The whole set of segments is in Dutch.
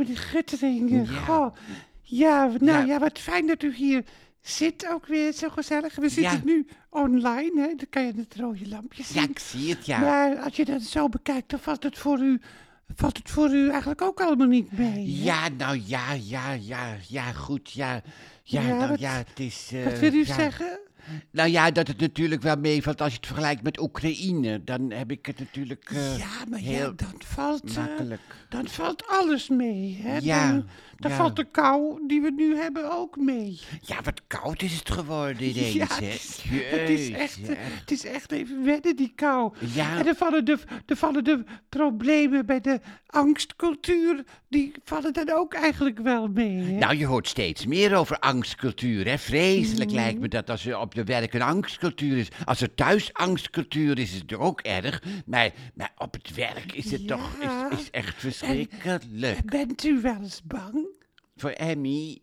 meneer Guttering. eh, Ja. Goh. Ja, nou Ja. ja. wat fijn dat u hier zit ook weer, zo gezellig. We zitten Ja. nu online, hè. Dan kan je het rode lampje zien. Ja, ik zie het, ja. Maar als je dat zo bekijkt, dan valt het voor u, valt het voor u eigenlijk ook allemaal niet mee. hè? Ja, nou ja, ja, ja, ja, goed, ja. Ja, nou wat- ja, het is... eh, Wat wil u ja. zeggen? Nou ja, dat het natuurlijk wel meevalt als je het vergelijkt met Oekraïne. Dan heb ik het natuurlijk eh, ja, maar ja, heel dan valt, eh, makkelijk. dan valt alles mee. Hè? Ja, Dan, dan ja. valt de kou die we nu hebben ook mee. Ja, wat koud is het geworden ineens, Ja, hè. het is, het, is Jezus, echt, het is echt even wennen, die kou. Ja. En dan vallen, de, dan vallen de problemen bij de angstcultuur, die vallen dan ook eigenlijk wel mee. Hè? Nou, je hoort steeds meer over angstcultuur, hè. Vreselijk Mm. lijkt me dat als er op je werk een angstcultuur is. Als er thuis angstcultuur is, is het ook erg. Maar, maar op het werk is het toch is, is echt verschrikkelijk. Bent u wel eens bang? Voor Emmy...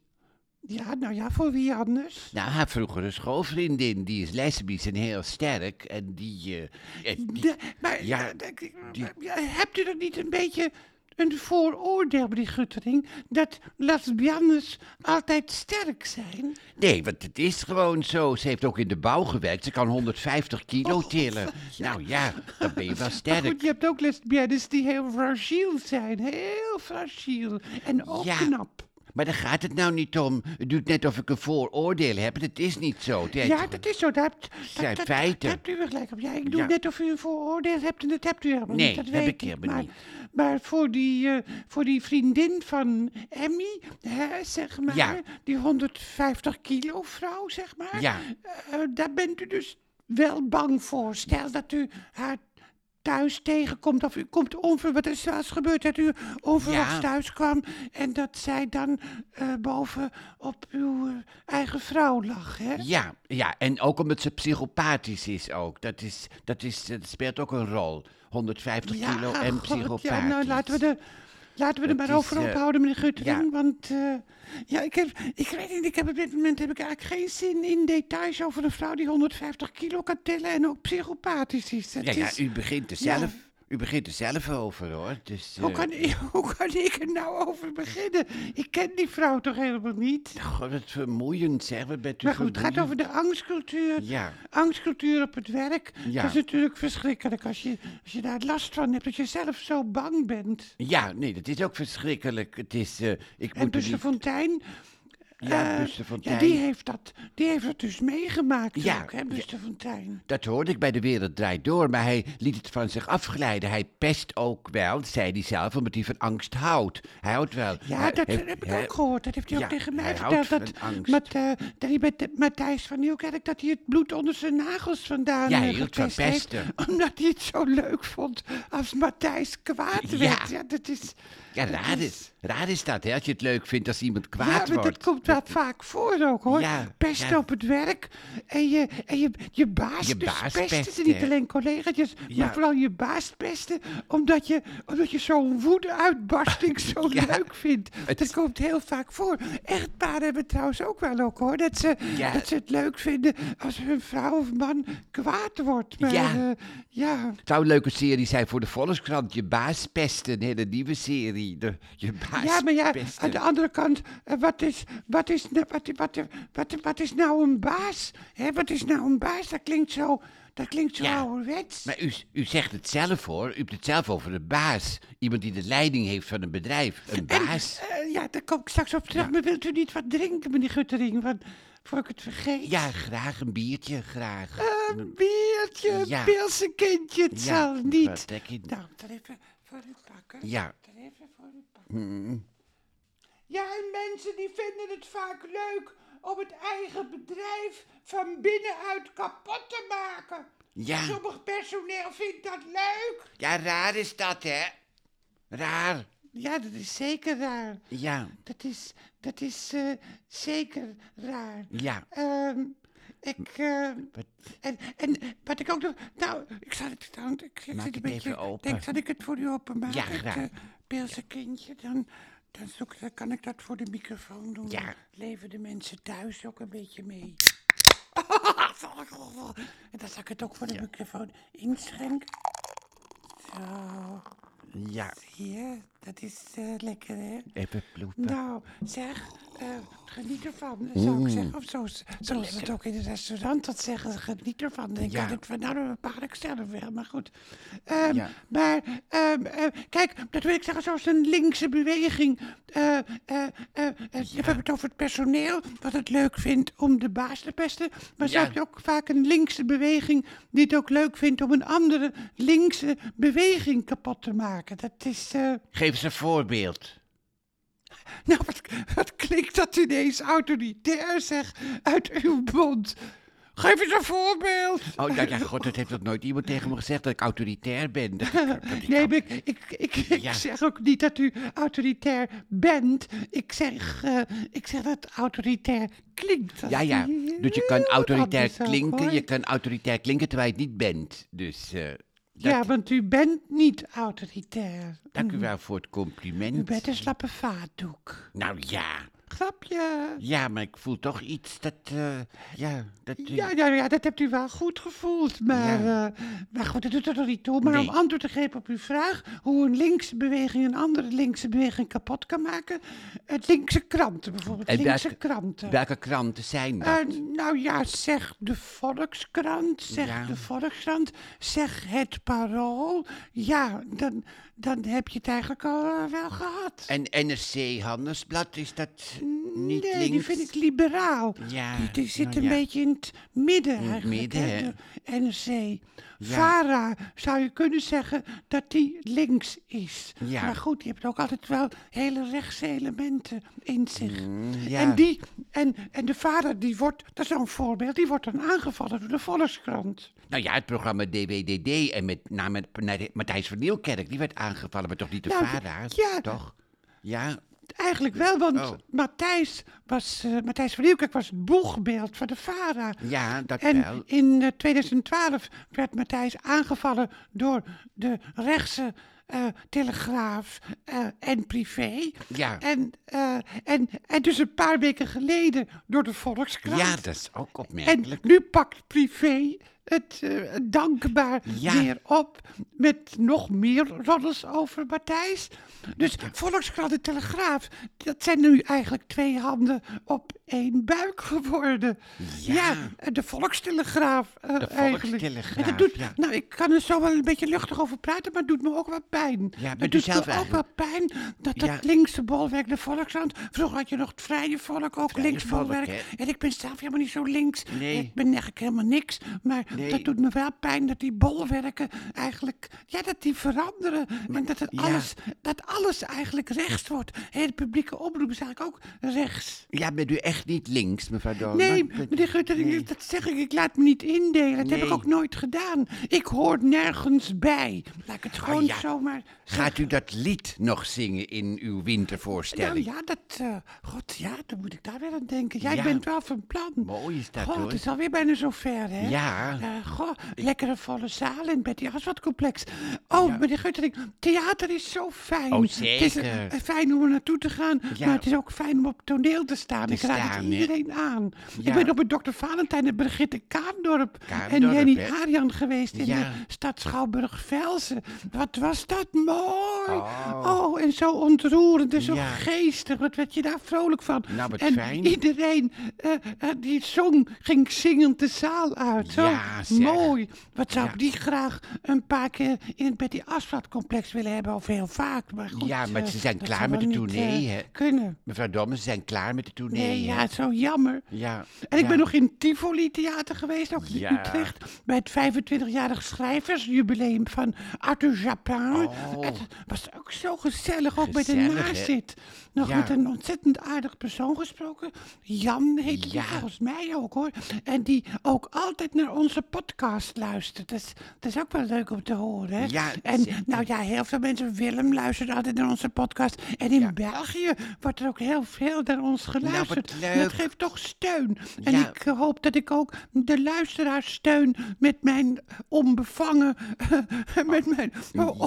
Ja, nou ja, voor wie anders? Nou, haar vroegere schoolvriendin, die is lesbisch en heel sterk. En die... eh, en die- De- maar Ja, ik- die- ja, hebt u er niet een beetje een vooroordeel, meneer Guttering, dat lesbiennes altijd sterk zijn? Nee, want het is gewoon zo. Ze heeft ook in de bouw gewerkt. Ze kan 150 kilo Oh, tillen. Nou ja, dan ben je wel Maar sterk. goed, je hebt ook lesbiennes die heel fragiel zijn, heel fragiel en ook Ja. knap. Maar daar gaat het nou niet om. Het doet net of ik een vooroordeel heb. Het is niet zo. Het Ja, dat is zo. Dat, dat, zijn dat- feiten. Daar hebt u wel gelijk op. Ja, ik doe Ja. net of u een vooroordeel hebt en dat hebt u helemaal Nee, niet. Dat heb weet ik helemaal maar, niet. Maar voor die, eh, voor die vriendin van Emmy, hè, zeg maar, Ja. die 150 kilo vrouw, zeg maar, Ja. eh, daar bent u dus wel bang voor. Stel dat u haar thuis tegenkomt of u komt onverwachts, wat is wel eens gebeurd, dat u onverwachts Ja. thuis kwam en dat zij dan eh, boven op uw eigen vrouw lag, hè? Ja, ja, en ook omdat ze psychopathisch is ook. Dat, is, dat, is, dat speelt ook een rol. 150 kilo en God, psychopathisch. Ja, nou, laten we er, laten we er maar over eh, ophouden, meneer Guttering. ja. Want eh, ja, ik, heb, ik weet niet, ik heb op dit moment heb ik eigenlijk geen zin in details over een vrouw die 150 kilo kan tillen en ook psychopathisch is. Ja, ja, is- u begint er Ja. zelf, u begint er zelf over, hoor. Dus, hoe, eh, kan, hoe kan ik er nou over beginnen? Ik ken die vrouw toch helemaal niet? God, wat vermoeiend, zeg. Wat bent u Maar goed, het gaat over de angstcultuur. Ja. Angstcultuur op het werk. Ja. Dat is natuurlijk verschrikkelijk als je, als je daar last van hebt, dat je zelf zo bang bent. Ja, nee, dat is ook verschrikkelijk. Het is, eh, ik En moet Buster niet... Fontein, Ja, eh, Buster ja, Fontijn. die heeft dat, die heeft dat dus meegemaakt Ja, ook, hè, ja. Buster Fontein. Dat hoorde ik bij De Wereld Draait Door, maar hij liet het van zich afglijden. Hij pest ook wel, zei hij zelf, omdat hij van angst houdt. Hij houdt wel. Ja, hij dat heeft- heb ik hij- ook gehoord. Dat heeft hij Ja, ook tegen mij hij verteld. Dat, met, eh, dat hij met Matthijs van Nieuwkerk, dat hij het bloed onder zijn nagels vandaan Ja, eh, hij hield van heeft. pesten. Omdat hij het zo leuk vond als Matthijs kwaad Ja. werd. Ja, dat is... Ja, dat raar is, raar is dat, hè, als je het leuk vindt als iemand kwaad ja, maar wordt. dat komt wel vaak voor ook, hoor. Ja, pesten ja. op het werk en je, en je, je baas, Je dus baas pesten. pesten. Niet alleen collega's, Ja. maar vooral je baas pesten. Omdat je, omdat je zo'n woede-uitbarsting zo leuk vindt. Het- Dat komt heel vaak voor. Echtparen hebben het trouwens ook wel ook, hoor. Dat ze, dat ze het leuk vinden als hun vrouw of man kwaad wordt. Maar Ja. ja, ja. Het zou een leuke serie zijn voor de Volkskrant. Je baas pesten, een hele nieuwe serie. De, je baas Ja, maar ja, pesten. aan de andere kant, eh, wat is, wat is, nou- wat, wat, wat, wat is nou een baas? Hè, wat is nou een baas? Dat klinkt zo, dat klinkt zo Ja, ouderwets. Maar u, u zegt het zelf hoor. U hebt het zelf over een baas. Iemand die de leiding heeft van een bedrijf. Een En, baas. eh, ja, daar kom ik straks op terug. Maar wilt u niet wat drinken, meneer Guttering? Want, voor ik het vergeet. Ja, graag een biertje, graag. Een biertje, Ja. pilse kindje, het Ja, zal wat niet. Nou, even voor u pakken. Ja. Even voor u pakken. Ja, en mensen die vinden het vaak leuk om het eigen bedrijf van binnenuit kapot te maken. Ja. Sommig personeel vindt dat leuk. Ja, raar is dat, hè? Raar. Ja, dat is zeker raar. Ja, Dat is, dat is eh, zeker raar. ja. Ehm, ik, eh, Wat- en, en wat ik ook nog, nou, ik zal het, dan, ik, ik Maak zit het een beetje, even open. denk dat ik het voor u openmaak. Ja, het, graag. eh, pilse kindje, dan, dan, zoek, dan kan ik dat voor de microfoon doen. Ja. Dan leven de mensen thuis ook een beetje mee. en dan zal ik het ook voor de microfoon inschenken. Zo, Ja, Zie je, dat is eh, lekker, hè? even ploepen. Nou, zeg, eh, geniet ervan, zou ik zeggen. Of zo, zoals ze het ook in het restaurant dat zeggen, geniet ervan. Dan denk ik Ja. altijd van, nou, dan bepaal ik zelf wel, maar goed. Ehm, Ja. Maar, ehm, eh, kijk, dat wil ik zeggen, zoals een linkse beweging. eh, eh, eh, eh, We hebben het over het personeel, wat het leuk vindt om de baas te pesten. Maar zo Ja. heb je ook vaak een linkse beweging die het ook leuk vindt om een andere linkse beweging kapot te maken. Dat is... eh, Geef eens een voorbeeld. Nou, wat, wat klinkt dat ineens autoritair, zeg, uit uw mond. Geef eens een voorbeeld. Oh, nou ja, god, dat heeft nog nooit iemand tegen me gezegd dat ik autoritair ben. Dat, dat ik- Nee, maar ik, ik, ik, ik Ja. zeg ook niet dat u autoritair bent. Ik zeg, eh, ik zeg dat autoritair klinkt. Dat Ja, ja. Dus je kan autoritair klinken, je kan autoritair klinken terwijl je het niet bent. Dus eh Ja, want u bent niet autoritair. dank u wel voor het compliment. U bent een slappe vaatdoek. Nou ja, Grapje. ja, maar ik voel toch iets dat, eh, ja, dat... eh, Ja, ja, ja, dat hebt u wel goed gevoeld. Maar, Ja. eh, maar goed, dat doet er toch niet toe. Maar Nee. om antwoord te geven op uw vraag... hoe een linkse beweging een andere linkse beweging kapot kan maken... het linkse kranten bijvoorbeeld, En linkse welke- kranten. Welke kranten zijn dat? Nou ja, zeg de Volkskrant, zeg Ja. de Volkskrant, zeg het Parool. Ja, dan, dan heb je het eigenlijk al eh, wel gehad. En NRC Handelsblad, is dat niet nee, links? die vind ik liberaal. Ja, die, die zit nou een ja. beetje in het midden het eigenlijk. midden, hè, NRC. VARA zou je kunnen zeggen dat die links is. Ja. Maar goed, die heeft ook altijd wel hele rechtse elementen in zich. Mm, ja. En, die, en, en de VARA, die wordt, dat is zo'n voorbeeld, die wordt dan aangevallen door de Volkskrant. Nou ja, het programma DWDD en met name Matthijs van Nieuwkerk, die werd aangevallen, maar toch niet de Nou, VARA? ja. Toch? Ja, Eigenlijk wel, want Oh. Matthijs, was, eh, Matthijs van Nieuwkerk was het boegbeeld van de VARA. ja, dat En wel. in eh, 2012 werd Matthijs aangevallen door de rechtse eh, Telegraaf eh, en Privé. Ja. En, eh, en, en dus een paar weken geleden door de Volkskrant. Ja, dat is ook en opmerkelijk. nu pakt Privé het eh, dankbaar Ja. weer op met nog meer roddels over Matthijs. Dus Volkskrant en Telegraaf, dat zijn nu eigenlijk twee handen op één buik geworden. Ja. de Volkstelegraaf eh, De eigenlijk. Volkstelegraaf, En dat doet, ja. Nou, ik kan er zo wel een beetje luchtig over praten, maar het doet me ook wel pijn. Ja, het doet zelf me ook wel pijn dat dat linkse bolwerk, de Volkskrant, vroeger had je nog het vrije volk, ook Vrije links volk, bolwerk. En ik ben zelf helemaal niet zo links. Nee. Ik ben eigenlijk helemaal niks. Maar Nee. dat doet me wel pijn dat die bolwerken eigenlijk, ja, dat die veranderen. en dat, het ja. alles, dat alles eigenlijk rechts wordt. De publieke omroep is eigenlijk ook rechts. Ja, bent u echt niet links, mevrouw Dolman? Nee, meneer Guttering, nee. dat zeg ik. Ik laat me niet indelen. Dat heb ik ook nooit gedaan. Ik hoor nergens bij. Laat ik het gewoon Oh ja. zomaar Gaat u dat lied nog zingen in uw Nou wintervoorstelling? ja, dat... eh, God, ja, dan moet ik daar weer aan denken. Jij Ja. bent wel van plan. Mooi is dat, God, hoor. het is alweer bijna zover, hè? Ja. Eh, goh, lekkere volle zaal in Betty Aswat complex. Oh, meneer Guttering, theater is zo fijn. Oh, Het is eh, zeker. eh, fijn om er naartoe te gaan, Ja. maar het is ook fijn om op toneel te staan. ik raad staan, het iedereen aan. Ja. Ik ben ook met dokter Valentijn en Brigitte Kaandorp en Jenny? Arian geweest in Ja. de stad Schouwburg-Velsen. Wat was dat mooi. Oh. Oh, en zo ontroerend en zo Ja. geestig. Wat werd je daar vrolijk van? Nou, wat en fijn. iedereen die zong ging zingend de zaal uit. Zo Ja, zeg. mooi. Wat zou ik die graag een paar keer in het Betty Asphalt complex willen hebben, of heel vaak. Maar goed, Ja, maar eh, ze zijn dat klaar met de tournee, eh, hè? Kunnen. Mevrouw Dolman, ze zijn klaar met de tournee. Nee, ja, zo jammer. Ja. En ik ben nog in Tivoli Theater geweest, ook in. Utrecht, bij het 25-jarig schrijversjubileum van Arthur Japin. Oh. Het was ook zo gezellig, ook bij de nazit. Nog met een ontzettend aardig persoon gesproken. Jan heet die Ja. volgens mij ook hoor. En die ook altijd naar onze podcast luistert. Dat is, dat is ook wel leuk om te horen. Hè? Ja, en zeker. nou ja, heel veel mensen, Willem luistert altijd naar onze podcast. En in België wordt er ook heel veel naar ons geluisterd. Nou, wat En dat geeft toch steun. En Ja. ik hoop dat ik ook de luisteraars steun met mijn onbevangen, met mijn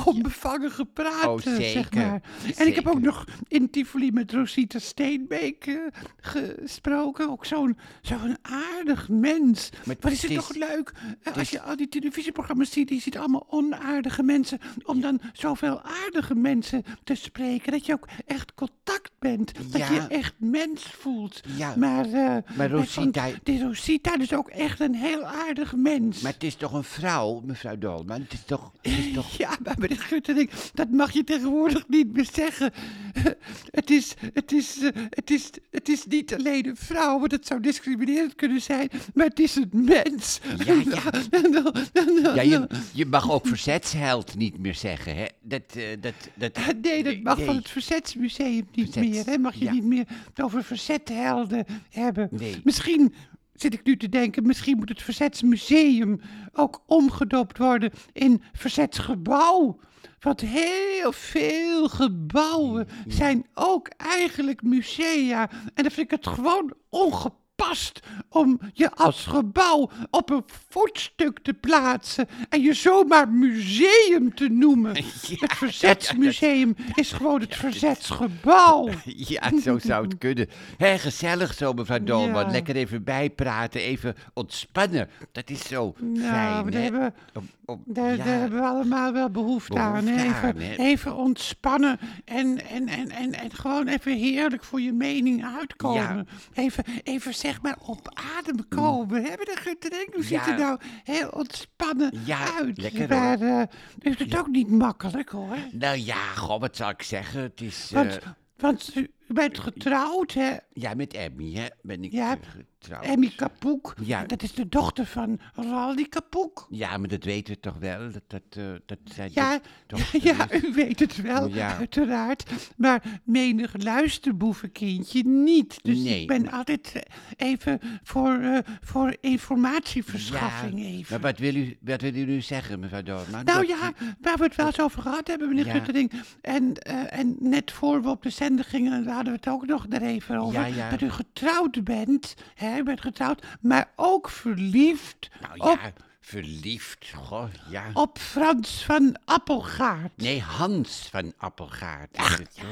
onbevangen gepraat, Oh, eh, zeg zeker. maar. En ik heb ook nog in Tivoli met Rosita Steenbeek eh, gesproken. Ook zo'n zo'n aardig mens. Maar Wat is het het is- toch leuk leuk. eh, Als je al die televisieprogramma's ziet, je ziet allemaal onaardige mensen. Om dan zoveel aardige mensen te spreken. Dat je ook echt contact bent. Dat je echt mens voelt. Ja. Maar, eh, Maar Rosita- Rosita is ook echt een heel aardig mens. Maar het is toch een vrouw, mevrouw Dolman? Het is toch... Het is toch... Ja, maar meneer Guttering, dat mag je tegenwoordig niet meer zeggen. Het is, het is, eh, het is, het is niet alleen een vrouw, want het zou discriminerend kunnen zijn, maar het is een mens. Ja, ja. Ja, je, je mag ook verzetsheld niet meer zeggen, hè? Dat, eh, dat, dat... Nee, dat mag nee. van het Verzetsmuseum niet Verzets- meer. Hè? Mag je ja. niet meer over verzethelden hebben. Nee. Misschien zit ik nu te denken, misschien moet het Verzetsmuseum ook omgedoopt worden in Verzetsgebouw. Want heel veel gebouwen zijn ook eigenlijk musea. En dan vind ik het gewoon ongepast om je als gebouw op een voetstuk te plaatsen en je zomaar museum te noemen. het Verzetsmuseum is gewoon het Verzetsgebouw. Ja, zo zou het kunnen. Hé, gezellig zo, mevrouw Dolman. Ja. Lekker even bijpraten, even ontspannen. Dat is zo Nou, fijn, hebben, Om- om- daar, hebben we allemaal wel behoefte, aan. Hè. Even, even ontspannen en, en, en, en, en gewoon even heerlijk voor je mening uitkomen. Even, even zeg maar op adem komen. Hebben de Guttering? Hoe ziet Ja. er nou heel ontspannen Ja, uit? lekker, maar eh, is het ook niet makkelijk hoor. Nou ja, goh, wat zal ik zeggen? Het is... Want, eh, want u bent getrouwd, hè? ja, met Emmy, hè? Ben ik Ja, getrouwd. Emmy Kapoek. Ja. Dat is de dochter van Raldi Kapoek. Ja, maar dat weten we toch wel? Dat, dat, eh, dat zijn Ja, ja, u weet het wel, Ja. uiteraard. Maar menig luisterboevenkindje niet. Dus Nee. ik ben altijd eh, even voor, eh, voor informatieverschaffing Ja, even. Maar wat wil, u, wat wil u nu zeggen, mevrouw Dolman? Nou Dat- ja, waar we het wel eens over gehad hebben, meneer. Guttering. En, eh, en net voor we op de zender gingen, hadden we het ook nog er even over. Ja, ja. Dat u getrouwd bent, hè, u bent getrouwd, maar ook verliefd Nou op, ja, verliefd. Goh, ja. op Frans van Appelgaard. Nee, Hans van Appelgaard. is het. Ja.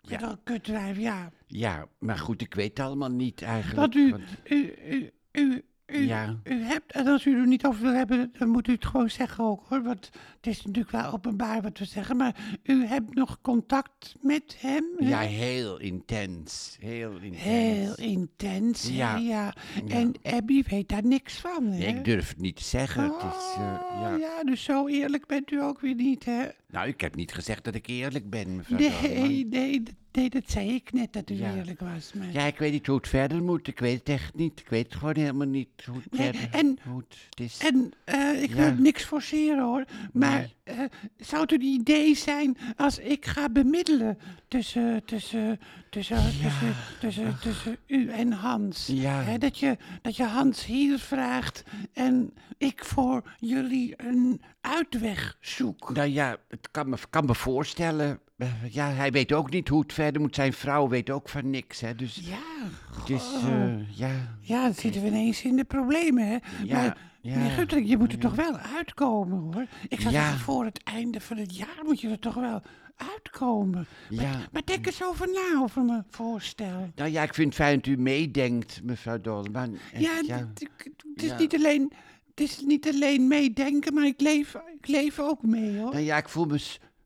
Ja. Dat kutwijf, ja. ja, maar goed, ik weet het allemaal niet eigenlijk. U, want- u, u, u, u, Ja. u hebt, en als u er niet over wil hebben, dan moet u het gewoon zeggen ook hoor. Want het is natuurlijk wel openbaar wat we zeggen, maar u hebt nog contact met hem. hè? Ja, heel intens. Heel intens. Heel intens, Ja. ja. En Abby weet daar niks van, hè? Ik durf het niet te zeggen. Het is, eh, Oh, ja. ja, dus zo eerlijk bent u ook weer niet, hè? Nou, ik heb niet gezegd dat ik eerlijk ben, mevrouw. Nee, nee, nee, dat zei ik net, dat u Ja. eerlijk was. Maar... Ja, ik weet niet hoe het verder moet. Ik weet het echt niet. Ik weet het gewoon helemaal niet hoe het Nee, verder en-. Het is... En eh, ik Ja. wil niks forceren hoor, maar eh, zou het een idee zijn als ik ga bemiddelen tussen, tussen, tussen, tussen, tussen, tussen u en Hans? Ja. Hè, dat, je, dat je Hans hier vraagt en ik voor jullie een uitweg zoek. Nou ja, het kan me, kan me voorstellen. Eh, Ja, hij weet ook niet hoe het verder moet. Zijn vrouw weet ook van niks, hè. Dus Ja, eh, ja... ja, dan zitten we ineens in de problemen, hè? Ja, maar, ja. meneer je moet er toch wel uitkomen, hoor. Ik zou Ja. voor het einde van het jaar moet je er toch wel uitkomen. Ja. Maar denk eens over na, over mijn voorstel. Nou ja, ik vind het fijn dat u meedenkt, mevrouw Dolman. Ja, ja, het- is niet alleen... Het is niet alleen meedenken, maar ik leef, ik leef ook mee, hoor. nou ja, ik voel me,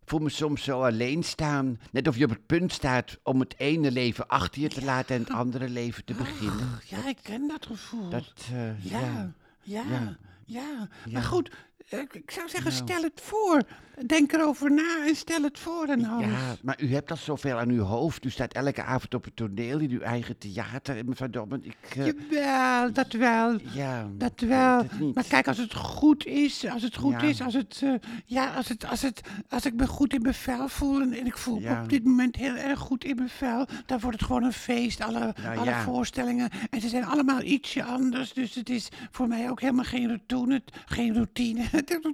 voel me soms zo alleen staan. Net of je op het punt staat om het ene leven achter je te laten en het andere leven te beginnen. Ja, ik ken dat gevoel. Dat, eh, ja, ja. Ja, Ja. Maar goed, ik zou zeggen, Nou. stel het voor. Denk erover na en stel het voor aan Hans. Ja, maar u hebt al zoveel aan uw hoofd. U staat elke avond op het toneel in uw eigen theater. Mevrouw ik... eh, Jawel, dat wel. ja, Dat wel. dat. Maar kijk, als het goed is, als het goed Ja. is, als het, eh, ja, als het, als het, als ik me goed in mijn vel voel en, en ik voel me op dit moment heel erg goed in mijn vel, dan wordt het gewoon een feest. Alle, Nou alle voorstellingen en ze zijn allemaal ietsje anders, dus het is voor mij ook helemaal geen routine, geen routine.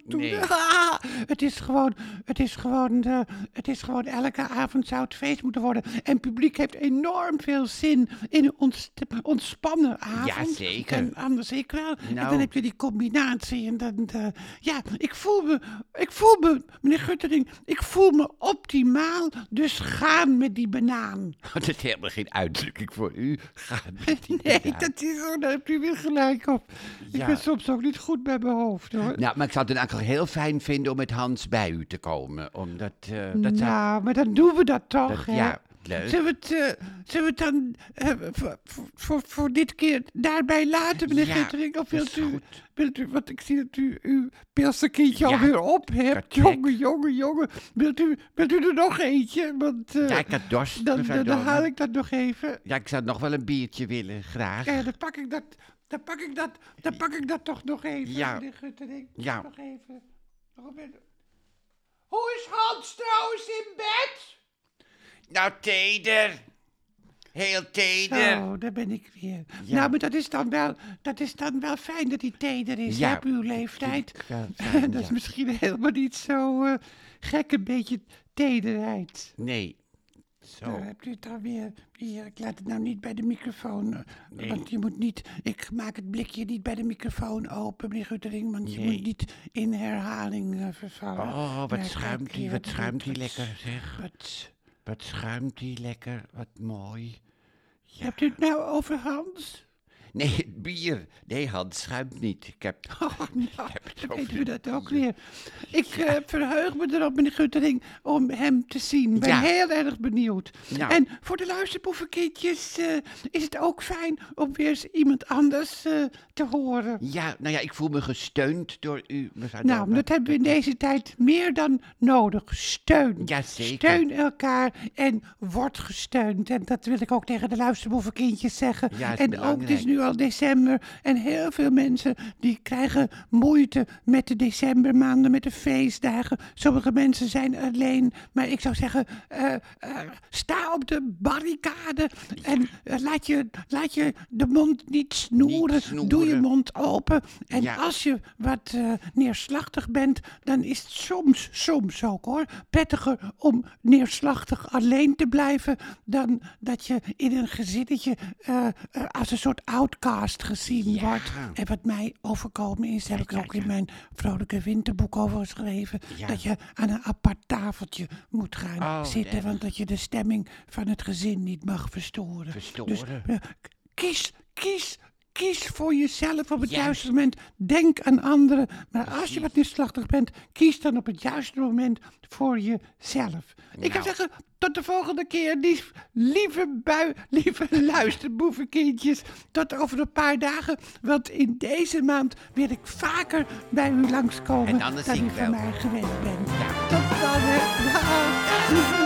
Nee. Ah, het is gewoon, het is gewoon, eh, het is gewoon elke avond zou het feest moeten worden. En het publiek heeft enorm veel zin in een ont- ontspannen avond. Ja, zeker. En anders ik wel. En Nou. dan heb je die combinatie en dan, eh, ja, ik voel me, ik voel me, meneer Guttering, ik voel me optimaal. Dus gaan met die banaan. Dat is helemaal geen uitdrukking voor u. Ga met die Nee, banaan. dat is zo, daar hebt u weer gelijk op. Ik ben soms ook niet goed bij mijn hoofd, hoor. Nou, maar ik zou het dan eigenlijk heel fijn vinden om met Hans bij u te komen. Omdat, eh, dat zou... nou, maar dan doen we dat toch, dat- ja, leuk. Zullen we het, eh, zullen we het dan eh, voor, voor, dit keer daarbij laten, meneer Ja, Gittering? Of wilt u, wilt u, want ik zie dat u uw pilse kindje Ja, alweer op hebt. Jongen, jongen, jongen. Wilt u, wilt u er nog eentje? Want Ja, ik had dorst, dan, dan, dan haal ik dat nog even. Ja, ik zou nog wel een biertje willen, graag. Eh, dan pak ik dat, dan pak ik dat, dan pak ik dat toch nog even, Ja. meneer Guttering. Ja. Nog even. Nog een beetje. Hoe is Hans trouwens in bed? Nou, teder. Heel teder. Zo, daar ben ik weer. Ja. Nou, maar dat is, dan wel, dat is dan wel fijn dat hij teder is, Ja, hè, op uw leeftijd. Ja, dat is misschien helemaal niet zo eh, gek, een beetje tederheid. Nee. Nou, Zo. hebt u het alweer? Hier, ik laat het nou niet bij de microfoon. eh, Nee. Want je moet niet. Ik maak het blikje niet bij de microfoon open, meneer Guttering. Want je moet niet in herhaling eh, vervallen. Oh, wat schuimt hier, wat schuimt die wat- lekker, zeg. Wat, Wat schuimt die lekker, wat mooi. Hebt u het nou over Hans? Nee, het bier. Nee, Hans schuimt niet. Ik heb... Oh, nou, weet u dat ook weer. Ik eh, verheug me erop, meneer Guttering, om hem te zien. Ik ben Ja. heel erg benieuwd. Nou. En voor de luisterboevenkindjes eh, is het ook fijn om weer eens iemand anders eh, te horen. Ja, nou ja, ik voel me gesteund door u, mevrouw Nou, dat hebben we in deze tijd meer dan nodig. Steun. Steun elkaar en word gesteund. En dat wil ik ook tegen de luisterboevenkindjes zeggen. Ja, en ook, het is nu al december. En heel veel mensen die krijgen moeite met de decembermaanden, met de feestdagen. Sommige mensen zijn alleen. Maar ik zou zeggen, eh, eh, sta op de barricade. En eh, laat, je, laat je de mond niet snoeren. Niet snoeren. Doe je mond open. En Ja. als je wat neerslachtig bent, dan is het soms, soms ook hoor, prettiger om neerslachtig alleen te blijven dan dat je in een gezinnetje als een soort gezien Ja. wordt. En wat mij overkomen is, heb ik ook in mijn vrolijke winterboek over geschreven, dat je aan een apart tafeltje moet gaan Oh, zitten, want dat je de stemming van het gezin niet mag verstoren. Verstoren. Dus eh, kies, kies, kies voor jezelf op het Juist. juiste moment. Denk aan anderen. Maar als je wat neerslachtig bent, kies dan op het juiste moment voor jezelf. Ik zou Nou. zeggen, tot de volgende keer, lief, lieve bui, lieve luisterboevenkindjes. Tot over een paar dagen, want in deze maand wil ik vaker bij u langskomen En dan ik u van mij gewend bent. Tot dan, hè. Dag.